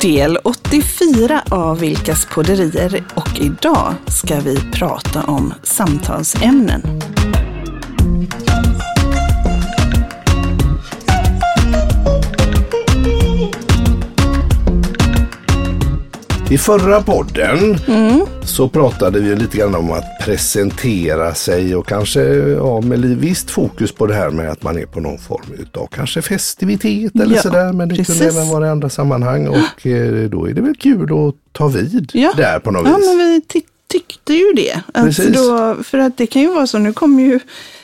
Del 84 av Vilkas podderier och idag ska vi prata om samtalsämnen. I förra podden så pratade vi lite grann om att presentera sig och kanske ja, med visst fokus på det här med att man är på någon form utav kanske festivitet eller Ja, sådär. Men det precis. kunde även vara i andra sammanhang och eh, då är det väl kul att ta vid Ja. där på något Ja, vis. men vi ty- tyckte ju det. Precis. då, för att det kan ju vara så, nu kommer ju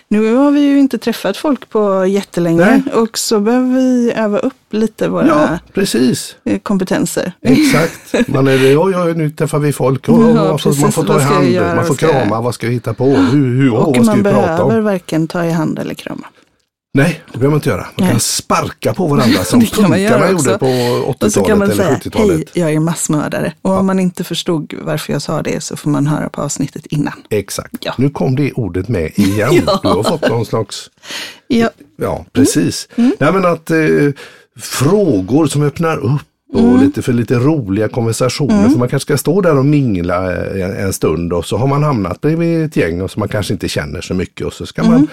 nu har vi ju inte träffat folk på jättelänge Nej. och så behöver vi öva upp lite våra Ja, precis. eh, kompetenser. Exakt. Man är ja, ja, nu träffar vi folk och, Ja, och man, får, man ta i hand, man får krama, vad ska vi hitta på, hur, hur, och vad ska man vi prata behöver om? varken ta i hand eller krama. Nej, det behöver man inte göra. Man Nej. kan sparka på varandra som punkarna gjorde på Och så 80-talet kan man eller säga, 70-talet. hej, jag är massmördare. Och om man inte förstod varför jag sa det så får man höra på avsnittet innan. Exakt. Ja. Nu kom det ordet med igen. Ja. Du har fått någon slags, Ja, ja precis. Mm. Nej men att eh, frågor som öppnar upp och Mm. lite för lite roliga konversationer. För man kanske ska stå där och mingla eh, en, en stund och så har man hamnat bredvid ett gäng och som man kanske inte känner så mycket och så ska man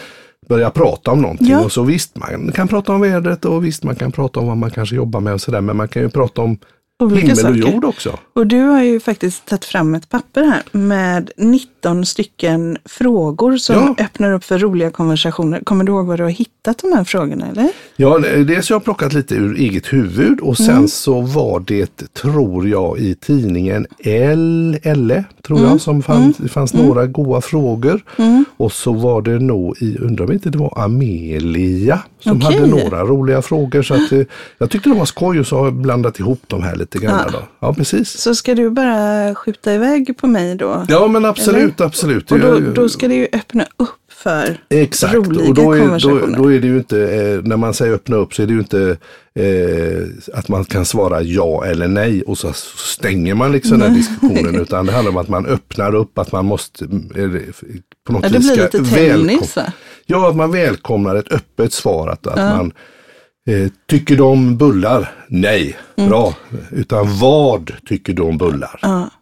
börja prata om någonting. Ja. Och så visst, man kan prata om vädret och visst man kan prata om vad man kanske jobbar med och sådär. Men man kan ju prata om Olika himmel och jord också. och du har ju faktiskt tagit fram ett papper här med 19 stycken frågor som Ja. öppnar upp för roliga konversationer. Kommer du ihåg var du har hittat de här frågorna eller? Ja, dels har jag plockat lite ur eget huvud och sen Mm. så var det, tror jag, i tidningen L, Elle, tror Mm. jag, som fanns, det fanns några goda frågor. Och så var det nog i, undrar om inte det var Amelia som Okej. hade några roliga frågor. Så att, eh, jag tyckte de var skoj och så har jag blandat ihop de här lite grann. Ja. Då. Ja, precis. Så ska du bara skjuta iväg på mig då? Ja, men absolut, absolut. Och då, då ska det ju öppna upp för Exakt, roliga och då är, då, konversationer. då är det ju inte, eh, när man säger öppna upp så är det ju inte eh, att man kan svara ja eller nej och så stänger man liksom den diskussionen utan det handlar om att man öppnar upp, att man måste eh, på något ja, det vis blir lite tennis? Ja, att man välkomnar ett öppet svar, att, att man eh, tycker de om bullar? Nej, Mm. bra. Utan vad tycker du om bullar?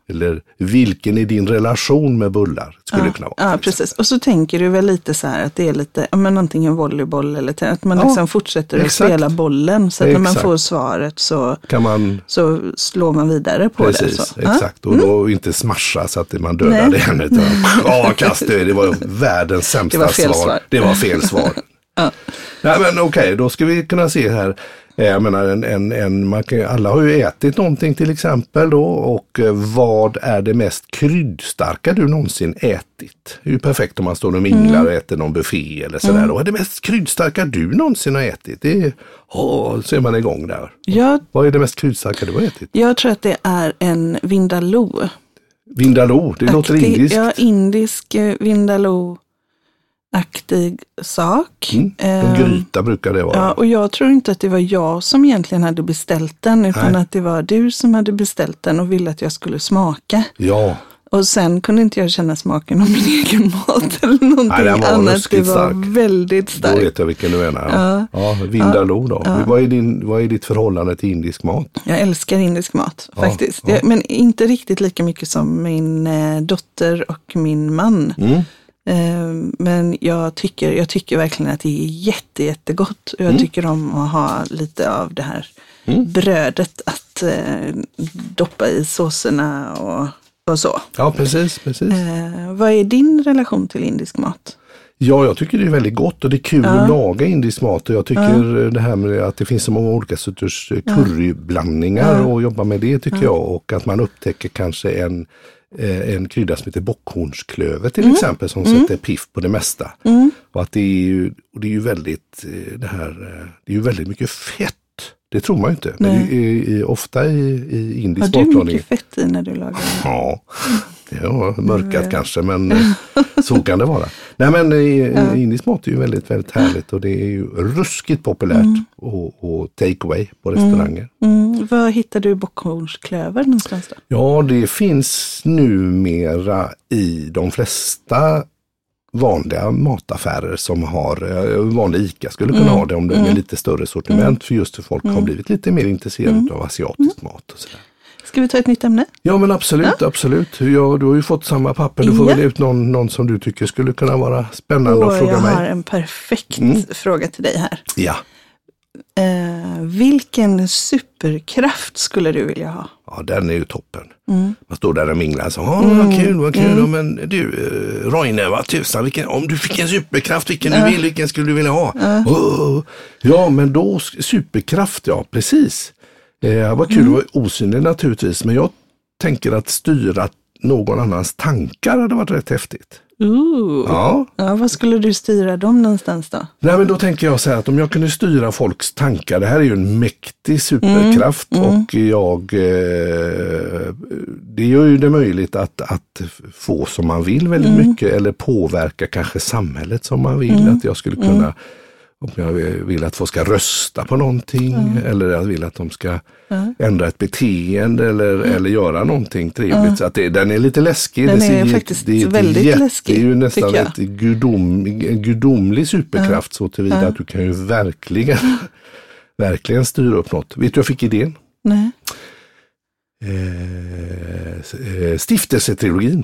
Eller vilken är din relation med bullar? Skulle det kunna vara. Ja, precis. Och så tänker du väl lite så här att det är lite, ja, men antingen volleyboll eller att man Ja, liksom fortsätter att spela bollen. Så att när man får svaret så, Kan man så slår man vidare på Precis, det. Så. Ja. exakt. Och då inte smasha så att man dödar Nej. den. Utan, ja, kast det. Det var världens sämsta Det var fel svar. svar. Det var fel svar. Ja. Nej men okej, då ska vi kunna se här. Eh, Jag menar, en, en, en, man kan, alla har ju ätit någonting till exempel då. Och eh, vad är det mest kryddstarka du någonsin ätit? Det är ju perfekt om man står och minglar Mm. och äter någon buffé eller sådär. Vad är det mest kryddstarka du någonsin har ätit? Det är, åh, så är man igång där. Jag, Vad är det mest kryddstarka du har ätit? jag tror att det är en vindaloo. Vindaloo, det låter Aktig- indiskt. Ja, indisk eh, vindaloo-aktig sak. Mm. En Ehm, gryta brukar det vara. Ja, och jag tror inte att det var jag som egentligen hade beställt den, utan Nej. att det var du som hade beställt den och ville att jag skulle smaka. Ja, Och sen kunde inte jag känna smaken av min egen mat eller någonting Nej, den var annat. Det var stark. väldigt då starkt. vet jag vilken du menar. Ja, ja. Vindaloo då. Vad, är din, vad är ditt förhållande till indisk mat? Jag älskar indisk mat Ja, faktiskt. ja. Men inte riktigt lika mycket som min eh, dotter och min man. Mm. Eh, men jag tycker, jag tycker verkligen att det är jätte, jättegott. Jag Mm. tycker om att ha lite av det här brödet att eh, doppa i såserna och, och så. Ja, precis. precis. Eh, vad är din relation till indisk mat? Ja, jag tycker det är väldigt gott och det är kul att laga indisk mat. Och jag tycker det här med att det finns så många olika sorters curryblandningar och jobba med det tycker jag. Och att man upptäcker kanske en, eh, en krydda som heter bockhornsklöver till exempel som sätter piff på det mesta. Och att det är ju, och det är ju väldigt eh, det här, eh, det är ju väldigt mycket fett. Det tror man ju inte. Men det är, är, ofta i, i Har indisk du matlagning. mycket fett i när du lagar? Ja, har mörkat kanske men eh, så kan det vara. Nej men eh, indisk mat är ju väldigt, väldigt härligt och det är ju ruskigt populärt och, och take away på restauranger. Mm, var hittar du bockhornsklöver någonstans då? Ja, det finns numera i de flesta vanliga mataffärer som har, eh, vanlig ICA skulle kunna Mm. ha det om det är lite större sortiment för just för folk har blivit lite mer intresserade Mm. av asiatisk mat. Och sådär. Ska vi ta ett nytt ämne? Ja men absolut, absolut. Ja, du har ju fått samma papper. Du får Ja. välja ut någon, någon som du tycker skulle kunna vara spännande att fråga jag mig. har en perfekt Mm. fråga till dig här. Ja. Eh, vilken superkraft skulle du vilja ha? ja, den är ju toppen. Mm. Man står där och minglar så, ja vad kul, vad kul. Men du eh, Roine, vad tusan, vilken, om du fick en superkraft, vilken du vill, vilken skulle du vilja ha? Oh, ja, men då superkraft, ja precis. Eh, vad kul Mm. att vara osynlig naturligtvis, men jag tänker att styra någon annans tankar hade varit rätt häftigt. Ooh. Ja, Ja, vad skulle du styra dem någonstans då? Nej, men då tänker jag så här att om jag kunde styra folks tankar, det här är ju en mäktig superkraft och jag, eh, det gör ju det möjligt att, att få som man vill väldigt mycket eller påverka kanske samhället som man vill. Att jag skulle kunna, om jag vill att folk ska rösta på någonting eller jag vill att de ska ändra ett beteende eller, eller göra någonting trevligt. Så att det, den är lite läskig. Den Det är ju- faktiskt det är väldigt jätte- läskig, Det är ju nästan ett gudom, en gudomlig superkraft så tillvida att du kan ju verkligen, verkligen styra upp något. Vet du jag fick idén? Nej. Eh, eh, stiftelsetrilogin.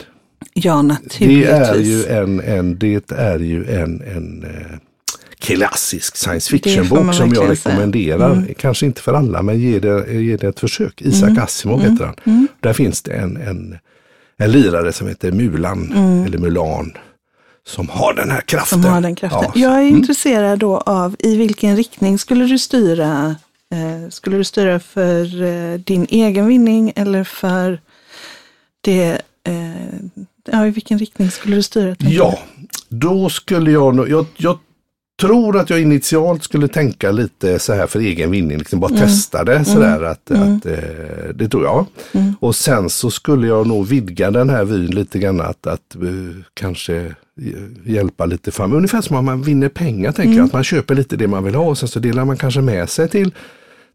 Ja, Det naturligtvis. är ju en, en, det är ju en, en eh, klassisk science fiction-bok som jag rekommenderar. Kanske inte för alla men ge det, ge det ett försök. Mm. Isaac Asimov heter han. Där finns det en, en, en lirare som heter Mulan eller Mulan. Som har den här kraften. Mm. Som har den kraften. Ja, Jag är mm. intresserad då av i vilken riktning skulle du styra? Eh, skulle du styra för eh, din egen vinning eller för det? Eh, ja, i vilken riktning skulle du styra? Ja, då skulle jag nog, jag, jag tror att jag initialt skulle tänka lite så här för egen vinning, liksom bara testa det sådär att, att eh, det tror jag. Och sen så skulle jag nog vidga den här vyn lite grann att, att eh, kanske hjälpa lite fram, ungefär som om man vinner pengar tänker jag, att man köper lite det man vill ha och sen så delar man kanske med sig till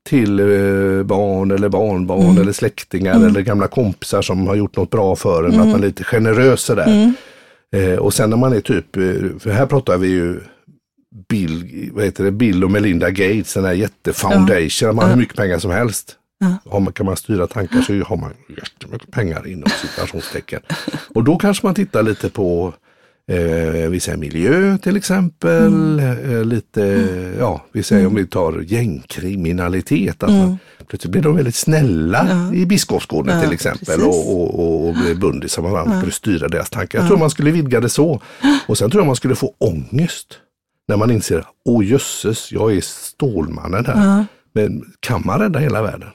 till eh, barn eller barnbarn eller släktingar eller gamla kompisar som har gjort något bra för en, att man är lite generös sådär. Och sen när man är typ, för här pratar vi ju Bill, vad heter det, Bill och Melinda Gates, den här jättefoundation, ja. man har hur mycket pengar som helst. Har man, kan man styra tankar så har man jättemycket pengar inom citationstecken. och då kanske man tittar lite på eh, vi säger miljö till exempel, eh, lite, ja vi säger om vi tar gängkriminalitet, att man, plötsligt blir de väldigt snälla i Biskopsgården till exempel precis. och, och, och, och blir bundisar med varandra, skulle styra deras tankar. Jag tror man skulle vidga det så. Och sen tror jag man skulle få ångest när man inser, åh jösses, jag är Stålmannen här. Men kan man rädda hela världen?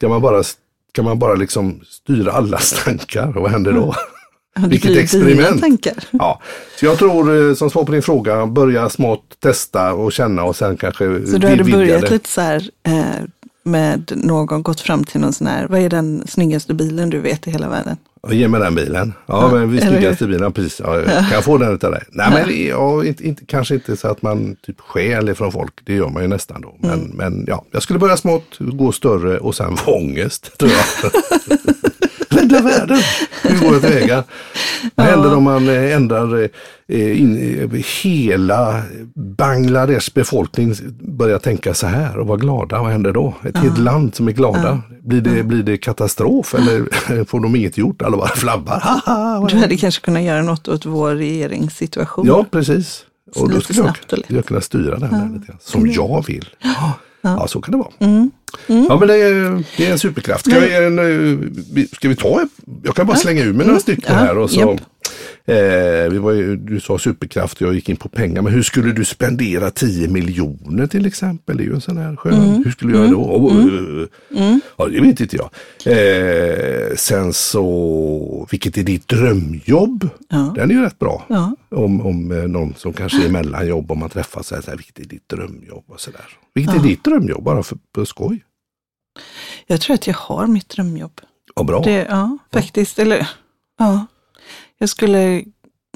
Kan man bara, kan man bara liksom styra allas tankar? Och vad händer då? Det Vilket blir experiment. Ja, så jag tror eh, som svar på din fråga, börja smått, testa och känna och sen kanske Så du hade börjat det. lite så här eh, med någon gått fram till någon sån här, vad är den snyggaste bilen du vet i hela världen? Ja, Ge mig den bilen. Ja, men vi snyggaste bilen, precis. Ja, kan jag få den utav dig? Nej, men ja, inte, inte, kanske inte så att man typ stjäl ifrån folk. Det gör man ju nästan då. Men, Mm. men ja, jag skulle börja smått, gå större och sen få ångest, tror jag. Rädda världen! Hur går jag tillväga? Vad händer om man eh, ändrar eh, in, eh, hela Bangladesh befolkning börjar tänka så här och vara glada? Vad händer då? Ett helt land som är glada. Blir, det, blir det katastrof eller får de inget gjort? Alla bara flabbar. Du hade kanske kunnat göra något åt vår regeringssituation. Ja, precis. Och då skulle jag, jag kunna styra det här lite grann, som jag vill. Ja. ja, så kan det vara. Mm. Ja, men det är, det är en superkraft. Ska, vi, en, eh, vi- ska vi ta, jag kan bara slänga ur mig några stycken Mm. Ja, här. Och så, japp. eh, vi var ju, du sa superkraft och jag gick in på pengar. Men hur skulle du spendera 10 miljoner till exempel? Det är ju en sån här skön. Mm. Hur skulle du göra då? Oh, eh, Ja, det vet inte jag. Eh, sen så, vilket är ditt drömjobb? Ja. Den är ju rätt bra. Ja. Om, om eh, någon som kanske är mellanjobb, om man träffas, så här, så här, vilket är ditt drömjobb och sådär. Vilket är ditt drömjobb, bara för, för skoj? Jag tror att jag har mitt drömjobb. Ja, bra. Det, ja, faktiskt. Eller, ja. Jag skulle,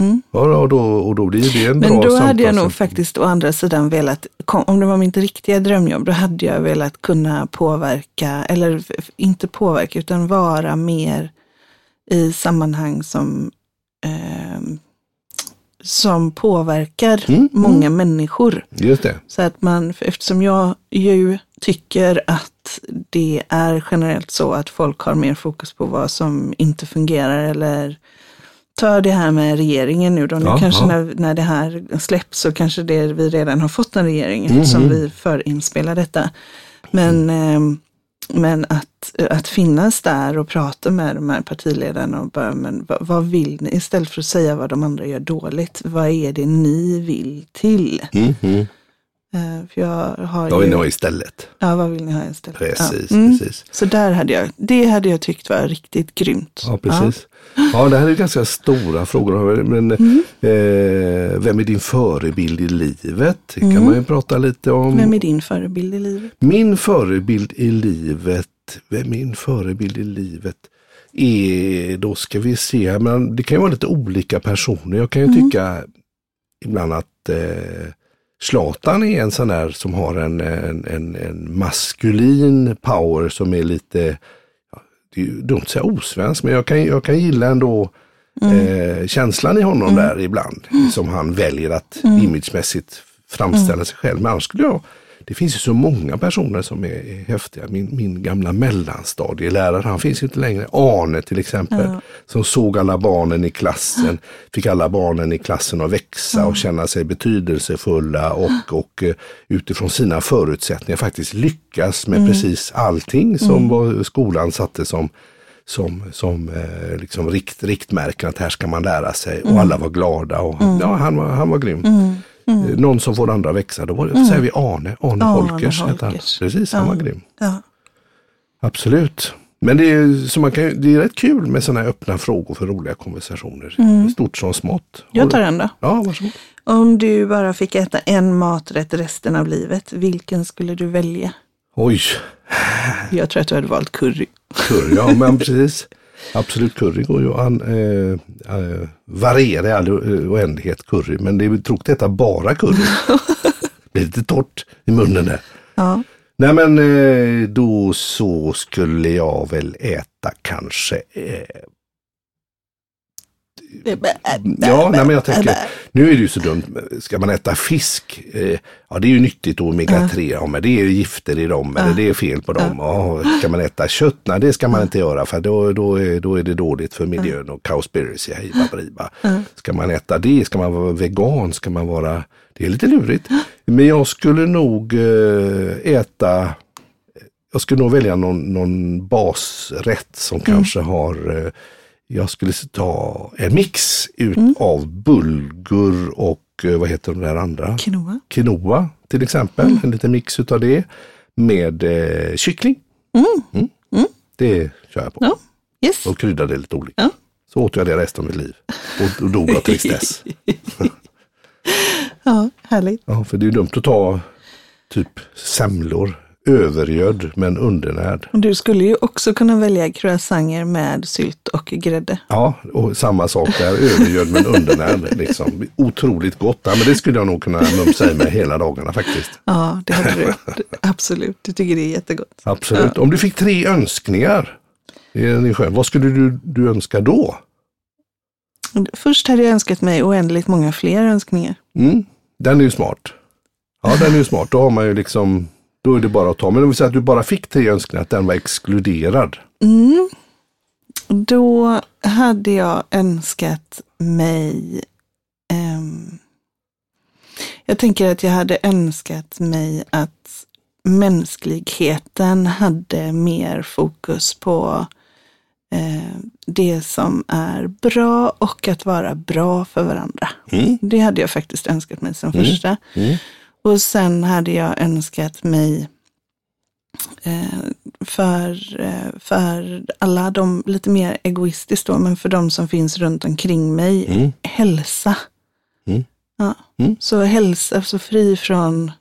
mm. Ja, och, då, och då blir det en bra Men då hade jag nog faktiskt å andra sidan velat, om det var mitt riktiga drömjobb, då hade jag velat kunna påverka, eller inte påverka, utan vara mer i sammanhang som, ehm, som påverkar mm, många mm. människor. Just det. Så att man, eftersom jag ju tycker att det är generellt så att folk har mer fokus på vad som inte fungerar eller ta det här med regeringen nu då. Nu ja, kanske ja. När, när det här släpps så kanske det vi redan har fått en regering mm, som mm. vi förinspelar detta. Men, eh, men att, att finnas där och prata med de här partiledarna och bara, men vad, vad, vill ni? Istället för att säga vad de andra gör dåligt, vad är det ni vill till? Mm, -hmm. Uh, för jag har vad vill ni ha istället? Ja, vad vill ni ha istället? Precis, ja. mm. precis. Så där hade jag, det hade jag tyckt var riktigt grymt. Ja, precis. Ja, ja det här är ganska stora frågor. Men mm. eh, vem är din förebild i livet? Det kan mm. man ju prata lite om. Vem är din förebild i livet? Min förebild i livet, vem är min förebild i livet? Är, då ska vi se, men det kan ju vara lite olika personer. Jag kan ju mm. tycka ibland att eh, Zlatan är en sån där som har en, en, en, en maskulin power som är lite, det är dumt att säga osvensk, men jag kan, jag kan gilla ändå mm. eh, känslan i honom mm. där ibland. Som han väljer att mm. imagemässigt framställa mm. sig själv. Men annars skulle jag det finns ju så många personer som är, häftiga. Min, min gamla mellanstadielärare, han finns ju inte längre. Arne till exempel, ja. som såg alla barnen i klassen, fick alla barnen i klassen att växa och känna sig betydelsefulla och, och uh, utifrån sina förutsättningar faktiskt lyckas med mm. precis allting som mm. skolan satte som som, som eh, liksom rikt, riktmärken att här ska man lära sig och mm. alla var glada och mm. ja, han, var, han var grym. Mm. Mm. Eh, någon som får andra växa, då var det, mm. säger vi Arne, Arne, Arne Holkers. Holkers. Precis, ja. han var grym. Ja. Absolut. Men det är, så man kan, det är rätt kul med sådana här öppna frågor för roliga konversationer. Mm. Stort som smått. Jag tar en då. Ja, varsågod. Om du bara fick äta en maträtt resten av livet, vilken skulle du välja? Oj. Jag tror att du hade valt curry. Curry, ja men precis. Absolut, curry går ju att eh, eh, variera i all oändlighet curry. Men det är tråkigt att äta bara curry. det blir lite torrt i munnen där. Ja. Nej men eh, då så skulle jag väl äta kanske eh, Ja, nej, men jag tänker, nu är det ju så dumt, ska man äta fisk, eh, ja det är ju nyttigt omega-3, ja, men det är gifter i dem, eller det är fel på dem. Ja, ska man äta kött? Nej, det ska man inte göra för då, då, är, då är det dåligt för miljön och cowspiracy, hej baberiba. Ska man äta det? Ska man vara vegan? Ska man vara, det är lite lurigt. Men jag skulle nog eh, äta jag skulle nog välja någon, någon basrätt som mm. kanske har eh, jag skulle ta en mix ut mm. av bulgur och eh, vad heter de där andra? Quinoa. Quinoa till exempel, mm. en liten mix utav det med eh, kyckling. Mm. mm. Mm. Det kör jag på. Ja. Yes. Och kryddar det lite olika. Ja. Så åt jag det resten av mitt liv och, och dog av tristess. ja, härligt. Ja, för det är dumt att ta typ semlor övergödd men undernärd. Du skulle ju också kunna välja croissanter med sylt och grädde. Ja, och samma sak där, övergödd men undernärd. Liksom. Otroligt gott, ja, men det skulle jag nog kunna mumsa i mig hela dagarna faktiskt. Ja, det hade du. Absolut, du tycker det är jättegott. Absolut. Ja. Om du fick tre önskningar, vad skulle du, du önska då? Först hade jag önskat mig oändligt många fler önskningar. Mm, den är ju smart. Ja, den är ju smart. Då har man ju liksom då är det bara att ta. Men om vi säger att du bara fick tre önskningar, att den var exkluderad. Mm. Då hade jag önskat mig um, Jag tänker att jag önskar önskat mig att mänskligheten hade mer fokus på eh, det som är bra och att vara bra för varandra. Mm. Det hade jag faktiskt önskat mig som mm. första. Mm. Och sen hade jag önskat mig eh, för, eh, för alla de, lite mer egoistiskt då, men för de som finns runt omkring mig, mm. hälsa. Mm. Ja. Mm. Så hälsa, så fri från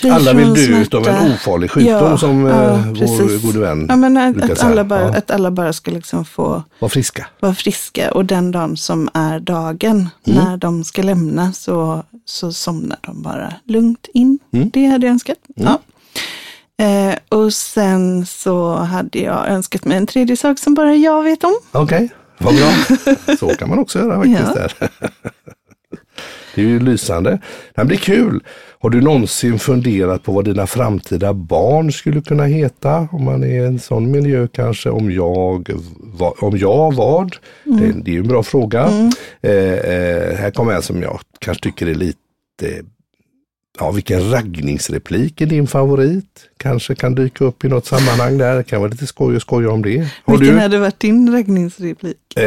fri alla vill dö av en ofarlig sjukdom ja, som ja, eh, vår gode vän ja, men att, att alla bara, ja. att alla bara ska liksom få vara friska. vara friska. Och den dagen som är dagen, mm. när de ska lämna, så, så somnar de bara lugnt in. Mm. Det hade jag önskat. Mm. Ja. Eh, och sen så hade jag önskat mig en tredje sak som bara jag vet om. Okej. Okay. Vad bra. Så kan man också göra faktiskt. Det är ju lysande. Det blir kul. Har du någonsin funderat på vad dina framtida barn skulle kunna heta? Om man är i en sån miljö kanske. Om jag, va- om jag vad? Mm. Det, det är ju en bra fråga. Eh, eh, här kommer en som jag kanske tycker är lite Ja, vilken raggningsreplik är din favorit? Kanske kan dyka upp i något sammanhang där. Det kan vara lite skoj att skoja om det. Har Vilken du? hade varit din räddningsreplik? Eh,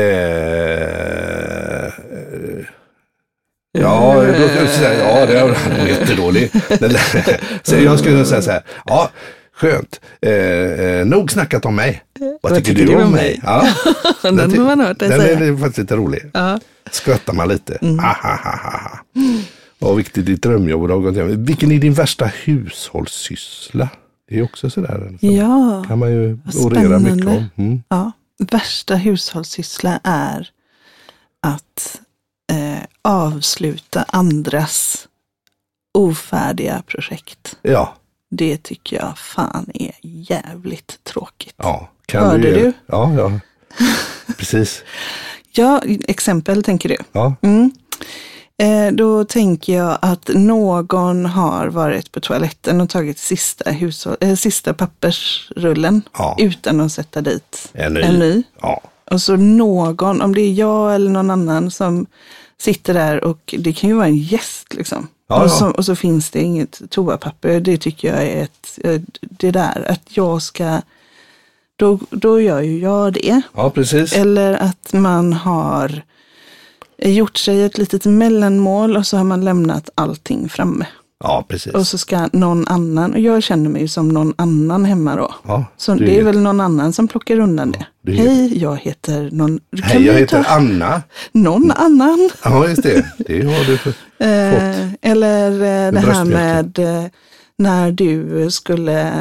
ja, då ska jag säga, ja, det är jättedålig. Så jag skulle säga så här, ja, skönt. Eh, eh, nog snackat om mig. Vad, tycker, du om mig? Ja, Den har man hört dig den säga. är faktiskt lite rolig. Ja. Skrattar man lite. Ah, ha, ha, ha, ha. Vad viktigt ditt drömjobb och. Vilken är din värsta hushållssyssla? Det är också sådär. Ja. kan man ju orera mycket om. Mm. ja. Värsta hushållssyssla är att eh, avsluta andras ofärdiga projekt. Ja, Det tycker jag fan är jävligt tråkigt. ja. Hörde ge- du? Ja, ja. Precis. Ja, exempel tänker du. Ja, Mm. Eh, då tänker jag att någon har varit på toaletten och tagit sista, hushåll, eh, sista pappersrullen Ja. utan att sätta dit En ny. en ny. ja. Och så någon, om det är jag eller någon annan som sitter där och det kan ju vara en gäst liksom. Ja, och, så, och så finns det inget toapapper. Det tycker jag är ett, eh, det där att jag ska, då, då gör ju jag det. ja precis. Eller att man har gjort sig ett litet mellanmål och så har man lämnat allting framme. Ja, precis. Och så ska någon annan, och jag känner mig som någon annan hemma då. Ja, Så det är är- väl någon annan som plockar undan det. du är- Hej, jag heter någon... Hej, jag heter ta Anna. Någon annan. Ja, just det. Det har du fått. Eh, eller eh, det här med eh, när du skulle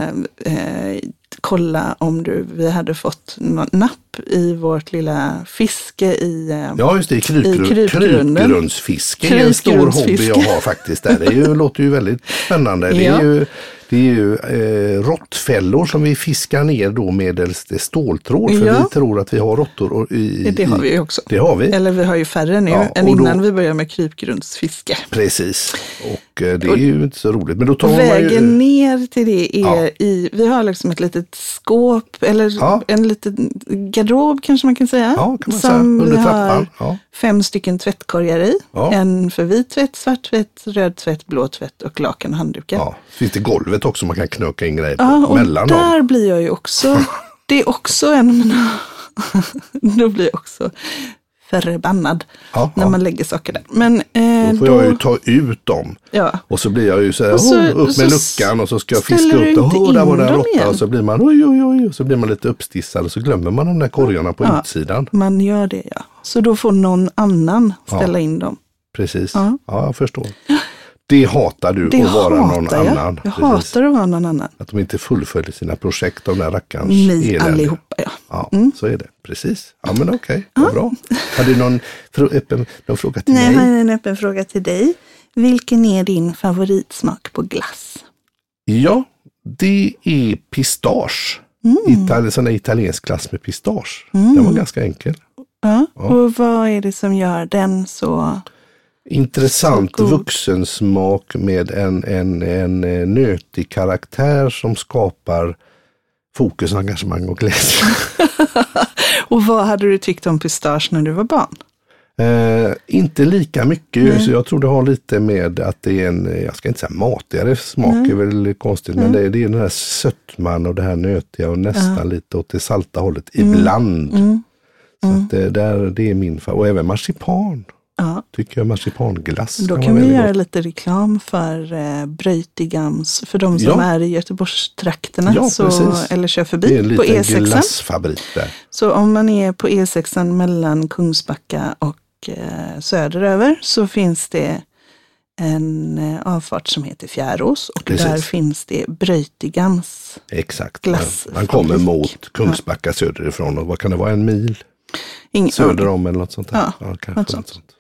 eh, kolla om du, vi hade fått napp i vårt lilla fiske i... Eh, Ja, just det. Krypgru-. Krypgrundsfiske är en stor hobby jag har faktiskt. Där. Det är ju, låter ju väldigt spännande. Det är ju, det är ju eh, råttfällor som vi fiskar ner då medelst ståltråd. För Ja. vi tror att vi har råttor i, det har vi också. Det har vi. Eller vi har ju färre nu Ja, än då- innan vi började med krypgrundsfiske. Precis. Och eh, det är ju inte så roligt. Men då tar Och man ju... vägen ner till det är Ja. i, vi har liksom ett litet skåp eller Ja. en liten garderob kanske man kan säga. Ja, kan man som säga. Under trappan. har fem stycken tvättkorgar i. En för vit tvätt, svart tvätt, röd tvätt, blå tvätt och lakan och handdukar. Ja. Finns det golvet också man kan knöka in grejer på? Ja, och mellan dem. där blir jag ju också, det är också en av mina, då blir jag också förbannad Ja, när ja. man lägger saker där. Men eh, Då får jag ju ta ut dem. ja. Och så blir jag ju så här, så- oh, upp med luckan och så ska jag fiska upp inte Oh, där var det en dem råtta och så blir man oj, oj, oj, så blir man lite uppstissad och så glömmer man de där korgarna på Ja. utsidan. Man gör det ja. Så då får någon annan ställa in dem. Precis, Ja. ja. jag förstår. Det hatar du, Det att vara någon jag. annan. Jag Precis. hatar att vara någon annan. Att de inte fullföljer sina projekt, de där rackarns Ni elände. allihopa ja. Ja, så är det. Precis. Ja, men okej, vad bra. Har du någon, öppen, någon fråga till Nej, jag mig? har en öppen fråga till dig. Vilken är din favoritsmak på glass? Ja, det är pistage. Mm. Itali- sån där italiensk glass med pistage. Den var ganska enkel. Ja. Och vad är det som gör den så... Intressant god. vuxensmak med en, en, en eh, nötig karaktär som skapar fokus, engagemang och glädje. Och vad hade du tyckt om pistage när du var barn? Eh, inte lika mycket, så jag tror det har lite med att det är en, eh, jag ska inte säga matigare smak, är väl konstigt, men det, det är den här sötman och det här nötiga och nästan lite åt det salta hållet ibland. Mm. Så att det, där, det är min favorit. Och även marsipan, Ja, tycker jag marsipanglass då kan vi göra gott. lite reklam för eh, Bröjtigams, för de som Ja. är i Göteborgstrakterna Ja, så, precis. eller kör Det är förbi en på liten E6. glassfabrik där. Så om man är på E6 mellan Kungsbacka och eh, söderöver så finns det en eh, avfart som heter Fjärås och Precis. där finns det Bröjtigams. Exakt. Man, man kommer mot Kungsbacka söderifrån och vad kan det vara, en mil Ingen söder om eller något sånt där? Ja, kanske något sånt.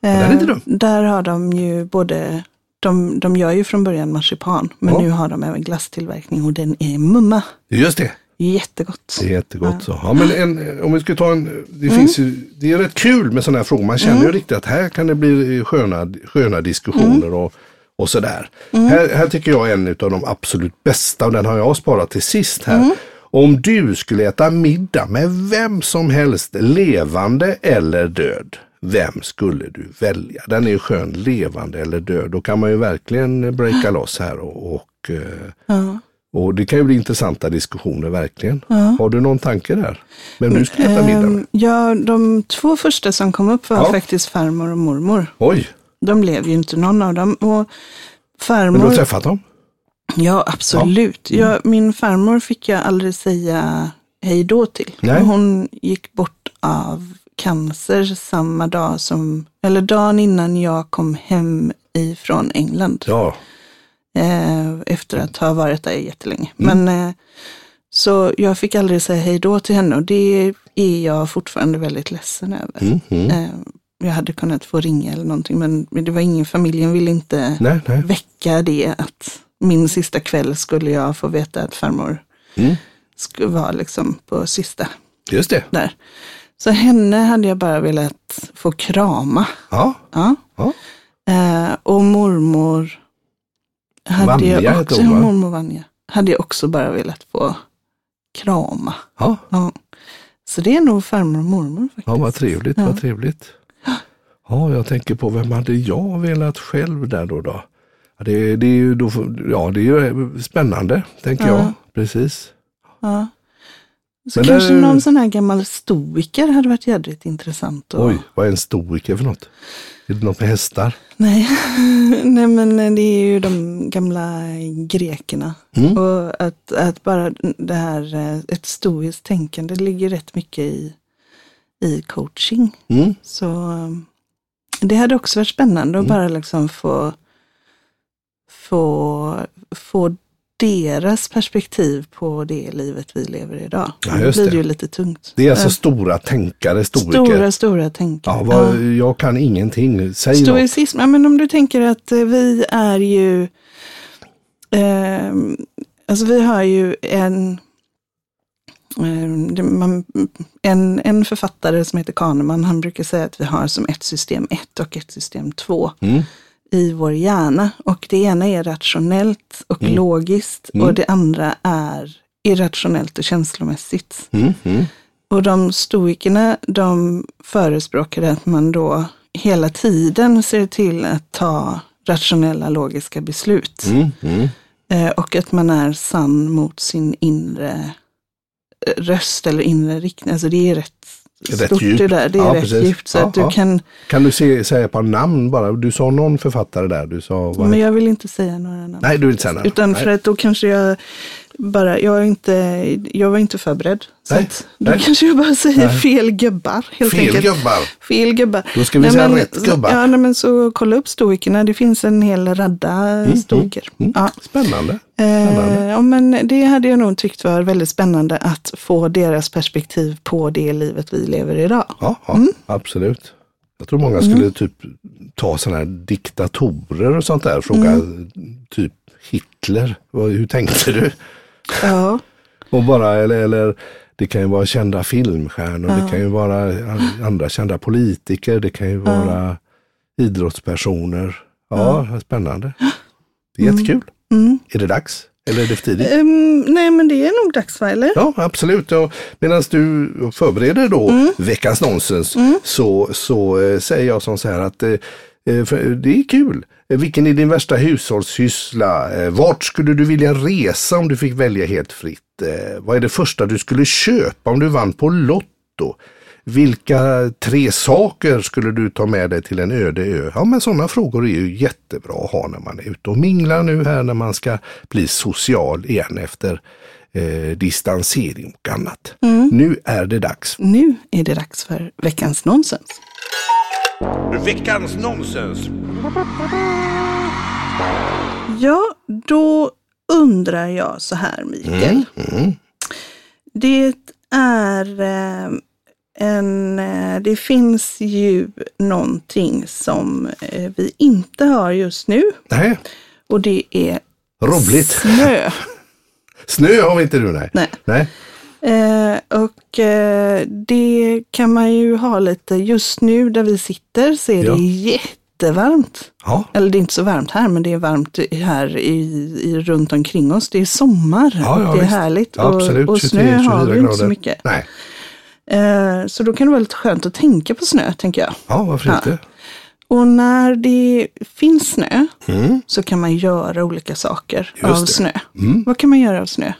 den är inte dum. Eh, Där har de ju både, de, de gör ju från början marsipan, men Ja. nu har de även glasstillverkning och den är mumma. Just det, Jättegott. Det är jättegott ja. så. Ja, men en, om vi ska ta en, det mm. finns ju, det är rätt kul med sådana här frågor. Man känner mm. ju riktigt att här kan det bli sköna, sköna diskussioner mm. och, och sådär. Mm. Här, här tycker jag är en av de absolut bästa och den har jag sparat till sist här. Om du skulle äta middag med vem som helst, levande eller död, vem skulle du välja? Den är ju skön, levande eller död. Då kan man ju verkligen breaka loss här och, och, eh, ja. och det kan ju bli intressanta diskussioner verkligen. Ja. Har du någon tanke där? Vem du skulle äta middag med? Ehm, ja, de två första som kom upp var ja. faktiskt farmor och mormor. Oj! De blev ju inte någon av dem. Och farmor... Men du har träffat dem? Ja, absolut. Ja. Jag, min farmor fick jag aldrig säga hej då till. Nej. Hon gick bort av cancer samma dag som, eller dagen innan jag kom hem ifrån England. Ja. Eh, efter att ha varit där jättelänge. Mm. Men, eh, så jag fick aldrig säga hej då till henne och det är jag fortfarande väldigt ledsen över. Mm, mm. Eh, jag hade kunnat få ringa eller någonting men det var ingen, familjen ville inte nej, nej. väcka det att min sista kväll skulle jag få veta att farmor mm. skulle vara liksom på sista. Just det. Där. Så henne hade jag bara velat få krama. Ja. ja. ja. Eh, och mormor hade Vanja jag också, hon, mormor Vanja, hade jag också bara velat få krama. Ja. ja. Så det är nog farmor och mormor. Faktiskt. Ja, vad trevligt, ja. vad trevligt. Ja, jag tänker på vem hade jag velat själv där då? då? Det, det, är ju då, ja, det är ju spännande, tänker ja. jag. Precis. Ja. Så Men kanske där... någon sån här gammal stoiker hade varit jädrigt intressant. Och... Oj, vad är en stoiker för något? Är det något med hästar? Nej, Nej men det är ju de gamla grekerna. Mm. Och att, att bara det här, ett stoiskt tänkande ligger rätt mycket i, i coaching. Mm. Så det hade också varit spännande att mm. bara liksom få få, få deras perspektiv på det livet vi lever idag. Ja, det blir det. ju lite tungt. Det är alltså stora tänkare, stoiker. Stora, stora tänkare. Ja, vad, ja. Jag kan ingenting. Säg Stoicism, något. Ja, men om du tänker att eh, vi är ju, eh, alltså vi har ju en, eh, en, en författare som heter Kahneman, han brukar säga att vi har som ett system 1 och ett system 2. Mm i vår hjärna. Och det ena är rationellt och mm. logiskt mm. och det andra är irrationellt och känslomässigt. Mm. Och de stoikerna, de förespråkade att man då hela tiden ser till att ta rationella, logiska beslut. Mm, mm. Eh, och att man är sann mot sin inre röst eller inre riktning. Alltså det är rätt stort djup. det där. Det är ja, rätt precis. djupt. Så ja, att du ja. kan... kan du se, säga ett par namn bara? Du sa någon författare där. Du sa, Men jag vill inte säga några namn. Nej, du vill inte säga namn. Utan Nej. för att då kanske jag bara, jag, är inte, jag var inte förberedd. Så Nej. Att, då Nej. kanske jag bara säger Nej. fel gubbar. Helt fel enkelt. gubbar. Fel gubbar. Då ska vi Nej, säga men, rätt gubbar. Ja, men så kolla upp stoikerna. Det finns en hel radda mm, stoiker. Mm, mm. Ja. Spännande. spännande. Eh, ja, men det hade jag nog tyckt var väldigt spännande att få deras perspektiv på det livet vi lever idag. Ja, ja mm. absolut. Jag tror många skulle mm. typ ta sådana här diktatorer och sånt där. Fråga mm. typ Hitler, hur tänkte du? Ja. och bara, eller, eller det kan ju vara kända filmstjärnor, ja. det kan ju vara andra kända politiker, det kan ju vara ja. idrottspersoner. Ja, ja. spännande. Det är mm. jättekul. Mm. Är det dags? Eller är det för tidigt? Um, nej, men det är nog dags va, eller? Ja, absolut. Ja, Medan du förbereder då mm. veckans nonsens mm. så, så äh, säger jag som så här att äh, det är kul. Eh, vilken är din värsta hushållssyssla? Eh, vart skulle du vilja resa om du fick välja helt fritt? Eh, vad är det första du skulle köpa om du vann på Lotto? Vilka tre saker skulle du ta med dig till en öde ö? Ja, men sådana frågor är ju jättebra att ha när man är ute och minglar nu här när man ska bli social igen efter eh, distansering och annat. Mm. Nu är det dags. Nu är det dags för veckans nonsens. Veckans nonsens. Ja, då undrar jag så här Mikael. Mm, mm. Det är eh, en, eh, det finns ju någonting som eh, vi inte har just nu. Nej. Och det är Roligt. snö. snö har vi inte nu, nej. nej. nej. Eh, och eh, det kan man ju ha lite, just nu där vi sitter så är Ja. det jättevarmt. Ja, Eller det är inte så varmt här, men det är varmt här i, i, runt omkring oss. Det är sommar, Ja, ja, det är visst. härligt. Absolut. och, och 23, snö har 24 vi inte så mycket. nej. Eh, så då kan det vara lite skönt att tänka på snö, tänker jag. Ja, varför inte? Och när det finns snö Mm. så kan man göra olika saker Just av det. snö. Mm. Vad kan man göra av snö?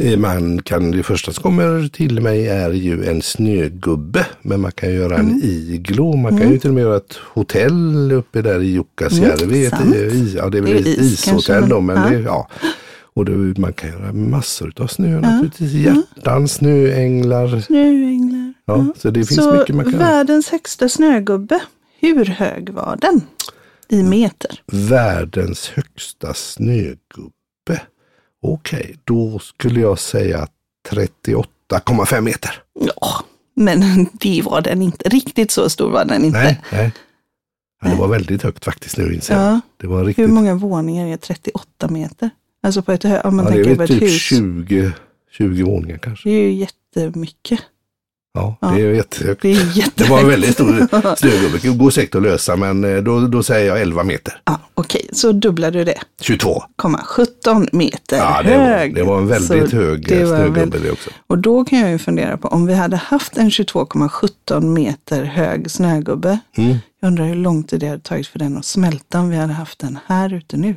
Eh, Man kan, det första som kommer till mig är ju en snögubbe. Men man kan göra Mm. en iglo. Man kan ju till och med göra ett hotell uppe där i Jukkasjärvi. sant. eh, ja, det är väl Det är ett is ishotell då. men- ja. det, ja. Och det, man kan göra massor av snö naturligtvis. Hjärtan, snöänglar. Snöänglar. Ja, Så det finns så mycket man kan världens högsta snögubbe, hur hög var den? I meter. Världens högsta snögubbe. Okej, då skulle jag säga 38,5 meter. Ja, men det var den inte. Riktigt så stor var den inte. Nej, nej. Ja, det var väldigt högt faktiskt nu inser jag. Ja, Det var hur riktigt. många våningar är 38 meter? Alltså på ett, om man Ja, det tänker är väl ett typ hus. 20, 20 våningar kanske. Det är ju jättemycket. Ja, Ja. det är jättehögt. Det är jättehögt. Det var en väldigt stor snögubbe. Det går säkert att lösa men eh, då, då säger jag 11 meter. Ja, Okej, så dubblar du det. 22. 17 meter Ja, det var, hög. det var en väldigt Så hög det var snögubbe väl- det också. Och då kan jag ju fundera på om vi hade haft en 22,17 meter hög snögubbe. Mm. Jag undrar hur lång tid det hade tagit för den att smälta om vi hade haft den här ute nu.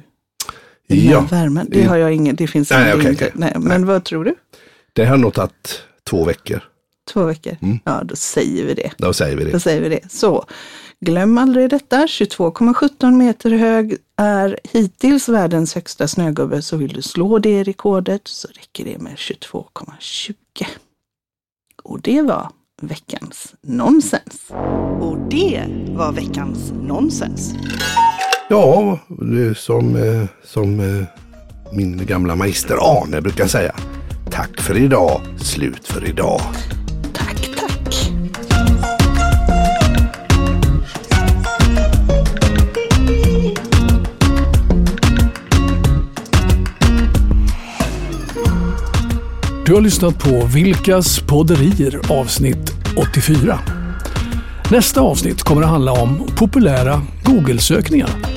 I Ja, värmen. Det har jag ingen, det finns Nej, ingen okej, bild. okej. Nej, Men vad tror du? det har nog tagit två veckor. Två veckor? Mm. Ja, då säger vi det. Då säger vi Då det. säger vi det. Så, glöm aldrig detta. 22,17 meter hög är hittills världens högsta snögubbe. Så vill du slå det rekordet så räcker det med 22,20. Och det var veckans nonsens. Och det var veckans nonsens. Ja, det är som, eh, som eh, min gamla magister Arne brukar säga. Tack för idag, slut för idag. Du har lyssnat på Vilkas podderier avsnitt 84. Nästa avsnitt kommer att handla om populära Google-sökningar.